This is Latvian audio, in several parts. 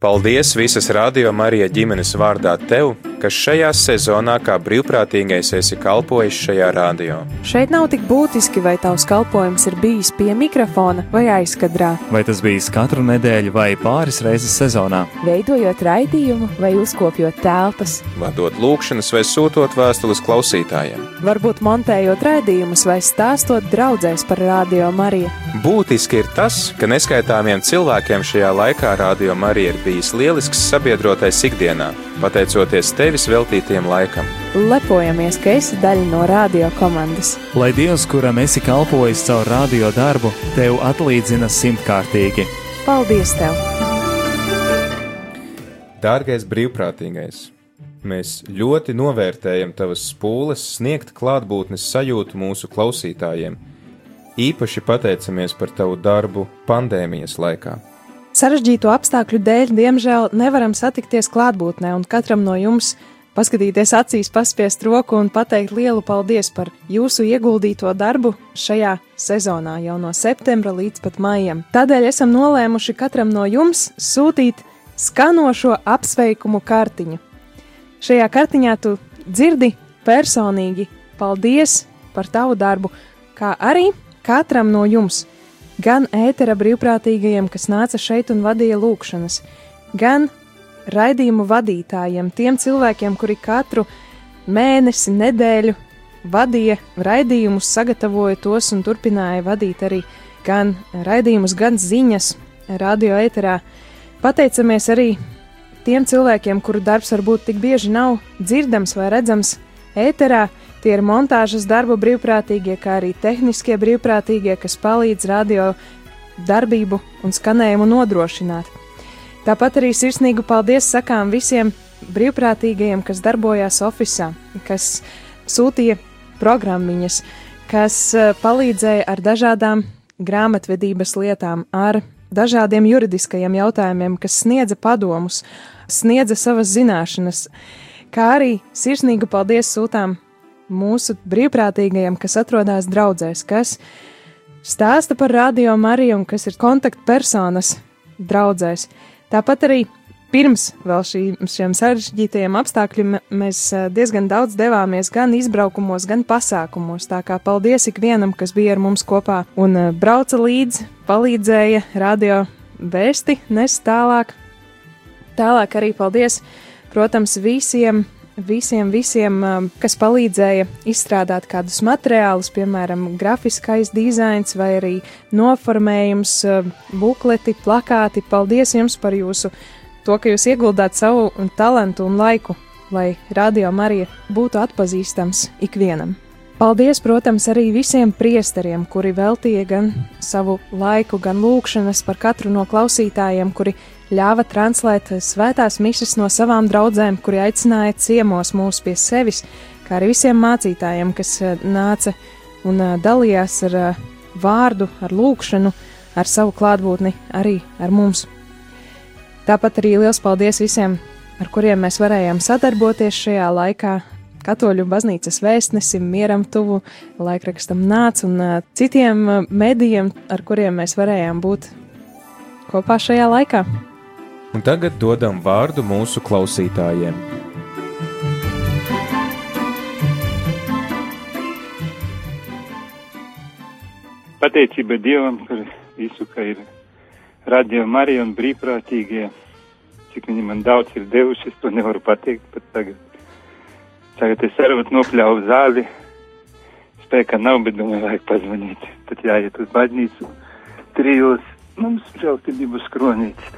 Paldies visas Radio Marija ģimenes vārdā tev, kas šajā sezonā kā brīvprātīgais esi kalpojis šajā radio. Šeit nav tik būtiski, vai tavs kalpojums ir bijis pie mikrofona vai aizkadrā. Vai tas bijis katru nedēļu vai pāris reizes sezonā? Veidojot raidījumu vai uzkopjot telpas. Vadot lūkšanas vai sūtot vēstules klausītājiem. Varbūt montējot raidījumus vai stāstot draudzēs par Radio Mariju. Būtiski ir tas, ka neskaitāmiem cilvēkiem šajā laikā Radio Marija ir bijis lielisks sabiedrotais ikdienā, pateicoties tevis veltītiem laikam. Lepojamies, ka esi daļa no radio komandas. Lai Dievs, kuram esi kalpojis caur radio darbu, tev atlīdzina simtkārtīgi. Paldies tev! Dārgais brīvprātīgais! Mēs ļoti novērtējam tavas spūles sniegt klātbūtnes sajūtu mūsu klausītājiem. Īpaši pateicamies par tavu darbu pandēmijas laikā. Sarežģīto apstākļu dēļ, diemžēl, nevaram satikties klātbūtnē, un katram no jums paskatīties acīs, paspiest roku un pateikt lielu paldies par jūsu ieguldīto darbu šajā sezonā, jau no septembra līdz pat maijam. Tādēļ esam nolēmuši katram no jums sūtīt skanošo apsveikumu kartiņu. Šajā kartiņā tu dzirdi personīgi paldies par tavu darbu, kā arī katram no jums, gan ētera brīvprātīgajiem, kas nāca šeit un vadīja lūkšanas, gan raidījumu vadītājiem, tiem cilvēkiem, kuri katru mēnesi, nedēļu vadīja raidījumus, sagatavoja tos un turpināja vadīt arī gan raidījumus, gan ziņas radio ēterā. Pateicamies arī tiem cilvēkiem, kuru darbs varbūt tik bieži nav dzirdams vai redzams ēterā. Tie ir montāžas darbu brīvprātīgie, kā arī tehniskie brīvprātīgie, kas palīdz radio darbību un skanējumu nodrošināt. Tāpat arī sirsnīgu paldies sakām visiem brīvprātīgajiem, kas darbojās oficiālā, kas sūtīja programmiņas, kas eh, palīdzēja ar dažādām grāmatvedības lietām, ar dažādiem juridiskajiem jautājumiem, kas sniedza padomus, sniedza savas zināšanas, kā arī sirsnīgu paldies sūtām mūsu brīvprātīgajiem, kas atrodas draudzēs, kas stāsta par radio Mariju un kas ir kontaktpersonas draudzēs. Tāpat arī pirms vēl šī, šiem sarežģītajiem apstākļiem mēs diezgan daudz devāmies gan izbraukumos, gan pasākumos. Tā kā paldies ikvienam, kas bija ar mums kopā un brauca līdzi, palīdzēja radio vēsti, nes tālāk. Tālāk arī paldies, protams, visiem, visiem, visiem, kas palīdzēja izstrādāt kādus materiālus, piemēram, grafiskais dizains vai arī noformējums, bukleti, plakāti. Paldies jums par jūsu to, ka jūs ieguldāt savu talantu un laiku, lai radio Marija būtu atpazīstams ikvienam. Paldies, protams, arī visiem priesteriem, kuri veltīja gan savu laiku, gan lūkšanas par katru no klausītājiem, kuri ļāva translēt svētās mises no savām draudzēm, kuri aicināja ciemos mūs pie sevis, kā arī visiem mācītājiem, kas nāca un dalījās ar vārdu, ar lūkšanu, ar savu klātbūtni arī ar mums. Tāpat arī liels paldies visiem, ar kuriem mēs varējām sadarboties šajā laikā, Katoļu baznīcas vēstnesim, mieram tuvu, laikrakstam nāc un citiem medijiem, ar kuriem mēs varējām būt kopā šajā laikā. Un tagad dodam vārdu mūsu klausītājiem. Pateicība Dievam par visu, ka ir radio Marija un brīvprātīgie, cik viņi man daudz ir devuši, es to nevaru pateikt pat tagad. Tagad es arī nopļauju zāli. Spēka nav, bet domāju, vajag pazvanīt. Tad jāiet uz baznīcu. Trijos mums žēlstības kronītes.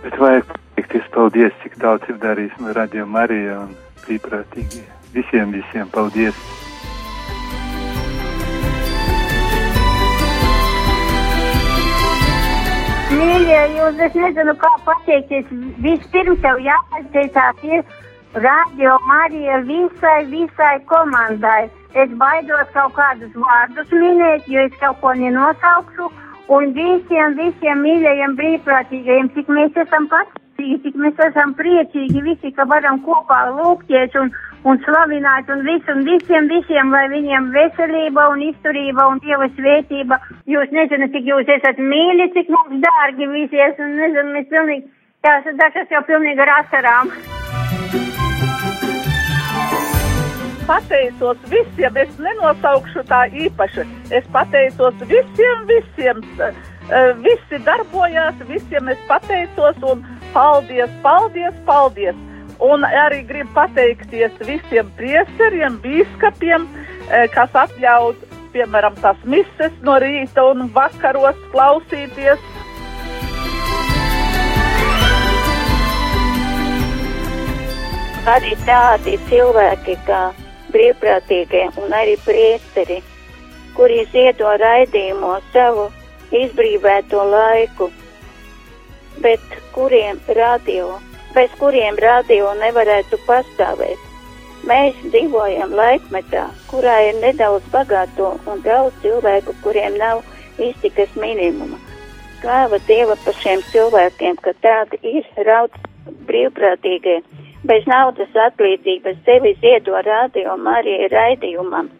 Bet vajag pateikties paldies, cik daudz ir darījis no radio Marija un brīvprātīgi. Visiem, visiem paldies! Mīļie, jūs es nezinu, kā pateikties. Vispirms jau jāpateicās ir Radio Marija visai, visai komandai. Es baidos kaut kādus vārdus minēt, jo es kaut ko nenosaukšu. Un visiem, visiem mīļajiem brīvprātīgajiem, cik mēs esam pateicīgi, cik mēs esam priecīgi visi, ka varam kopā lūgties un, un slavināt un visu, un visiem, visiem, lai viņiem veselība un izturība un Dieva svētība. Jūs nezināt, cik jūs esat mīļi, cik mums dārgi visi esam, nezinu, mēs pilnīgi Jā, dažas jau pilnīgi ar asarām. Pateicos visiem, es nenosaukšu tā īpaši. Es pateicos visiem, visiem. Uh, visi darbojās, visiem es pateicos un paldies, paldies, paldies. Un arī gribu pateikties visiem priesteriem, bīskapiem, uh, kas atļaut, piemēram, tās mises no rīta un vakaros klausīties. Arī tādi cilvēki, kā brīvprātīgie un arī priesteri, kuri ziedo raidījumu savu izbrīvēto laiku, bet kuriem radio, bez kuriem radio nevarētu pastāvēt. Mēs dzīvojam laikmetā, kurā ir nedaudz bagāto un daudz cilvēku, kuriem nav iztikas minimuma. Slāva Dieva par šiem cilvēkiem, ka tādi ir raudz brīvprātīgie bez naudas atlīdzības sevi ziedo radio Marija raidījumam.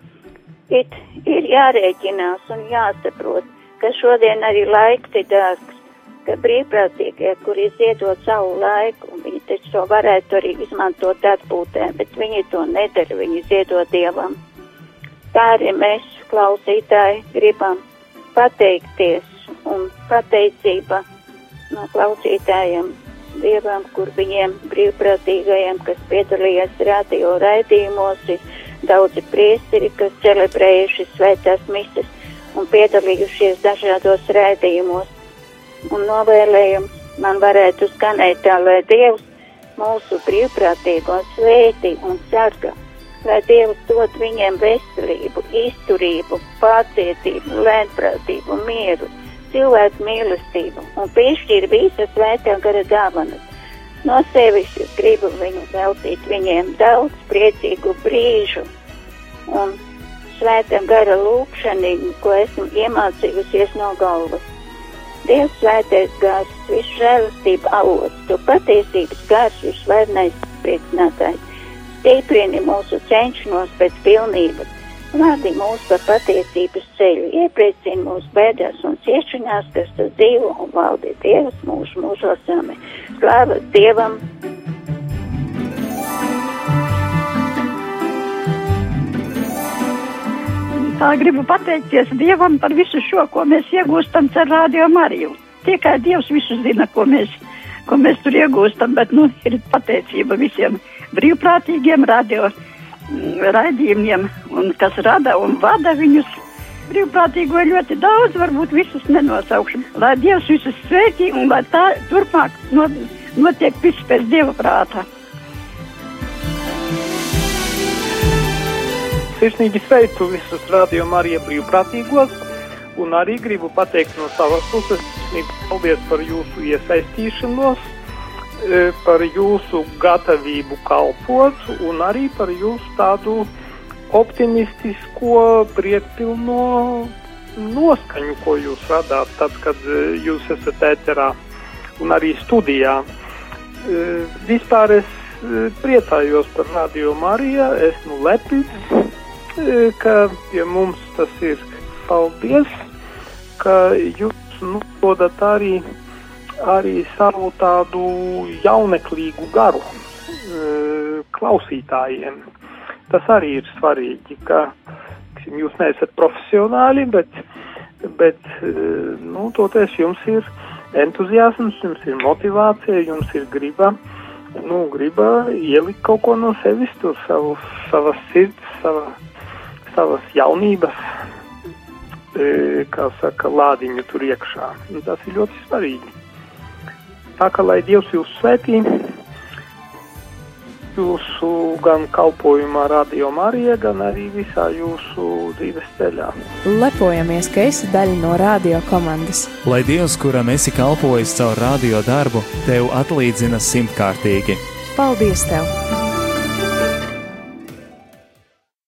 It ir jārēķinās un jāsaprot, ka šodien arī laiks ir dārgs, ka brīvprātīgie, kuri ziedot savu laiku, viņi taču to varētu arī izmantot atpūtē, bet viņi to nedara, viņi ziedo Dievam. Tā arī mēs, klausītāji, gribam pateikties un pateicība no klausītājiem Dievam, kur viņiem brīvprātīgajiem, kas piedalījās radio raidījumos, ir daudzi priesteri, kas celebrējuši svētās misas un piedalījušies dažādos raidījumos. Un novēlējums man varētu skanēt tā, lai Dievs mūsu brīvprātīgo svētī un sarga, lai Dievs dod viņiem veselību, izturību, pacietību, lēnprātību, mieru cilvēku mīlestību un piešķir visas svētā gara dāvanas. No sevis gribu viņu veltīt viņiem daudz priecīgu brīžu un svētā gara lūkšanu, ko esmu iemācījusies no galvas. Dievs svētais gars, visu žēlastību avots, tu patiesības gars, visvarenais priecinātājs, stiprini mūsu cenšanos pēc pilnības Vādi mūs pa patiesības ceļu, iepriecina mūs bēdās un ciešanās, kas tas dzīvo un valdi Dievs mūsu mūžos amen. Slāva Dievam! Tā gribu pateikties Dievam par visu šo, ko mēs iegūstam ar Radio Mariju. Tikai Dievs visu zina, ko mēs, ko mēs tur iegūstam, bet nu ir pateicība visiem brīvprātīgiem radio raidījumiem, un kas rada un vada viņus. Brīvprātīgo ļoti daudz, varbūt visus nenosaukšu. Lai Dievs visus sveiki un lai tā turpmāk not, notiek viss pēc Dieva prāta. Sirsnīgi sveicu visus rādījumu arī brīvprātīgos, un arī gribu pateikt no savas puses, paldies par jūsu iesaistīšanos par jūsu gatavību kalpot un arī par jūsu tādu optimistisko, priekpilno noskaņu, ko jūs radāt tad, kad e, jūs esat ēterā un arī studijā. E, vispār es priecājos par Radio Mariju, esmu lepns, ka pie mums tas ir. Paldies, ka jūs nododat arī arī savu tādu jauneklīgu garu e, klausītājiem. Tas arī ir svarīgi, ka jūs neesat profesionāļi, bet, bet e, nu, toties jums ir entuziasms, jums ir motivācija, jums ir griba, nu, griba ielikt kaut ko no sevis, tur savu, savas sirds, sava, savas jaunības, e, kā saka, lādiņu tur iekšā. Tas ir ļoti svarīgi. Tā kā lai Dievs jūs svētī, jūsu gan kalpojumā, radio Marija, gan arī visā jūsu dzīves ceļā. Lepojamies, ka esi daļa no radio komandas. Lai Dievs, kuram esi kalpojis caur radio darbu, tev atlīdzina simtkārtīgi. Paldies tev!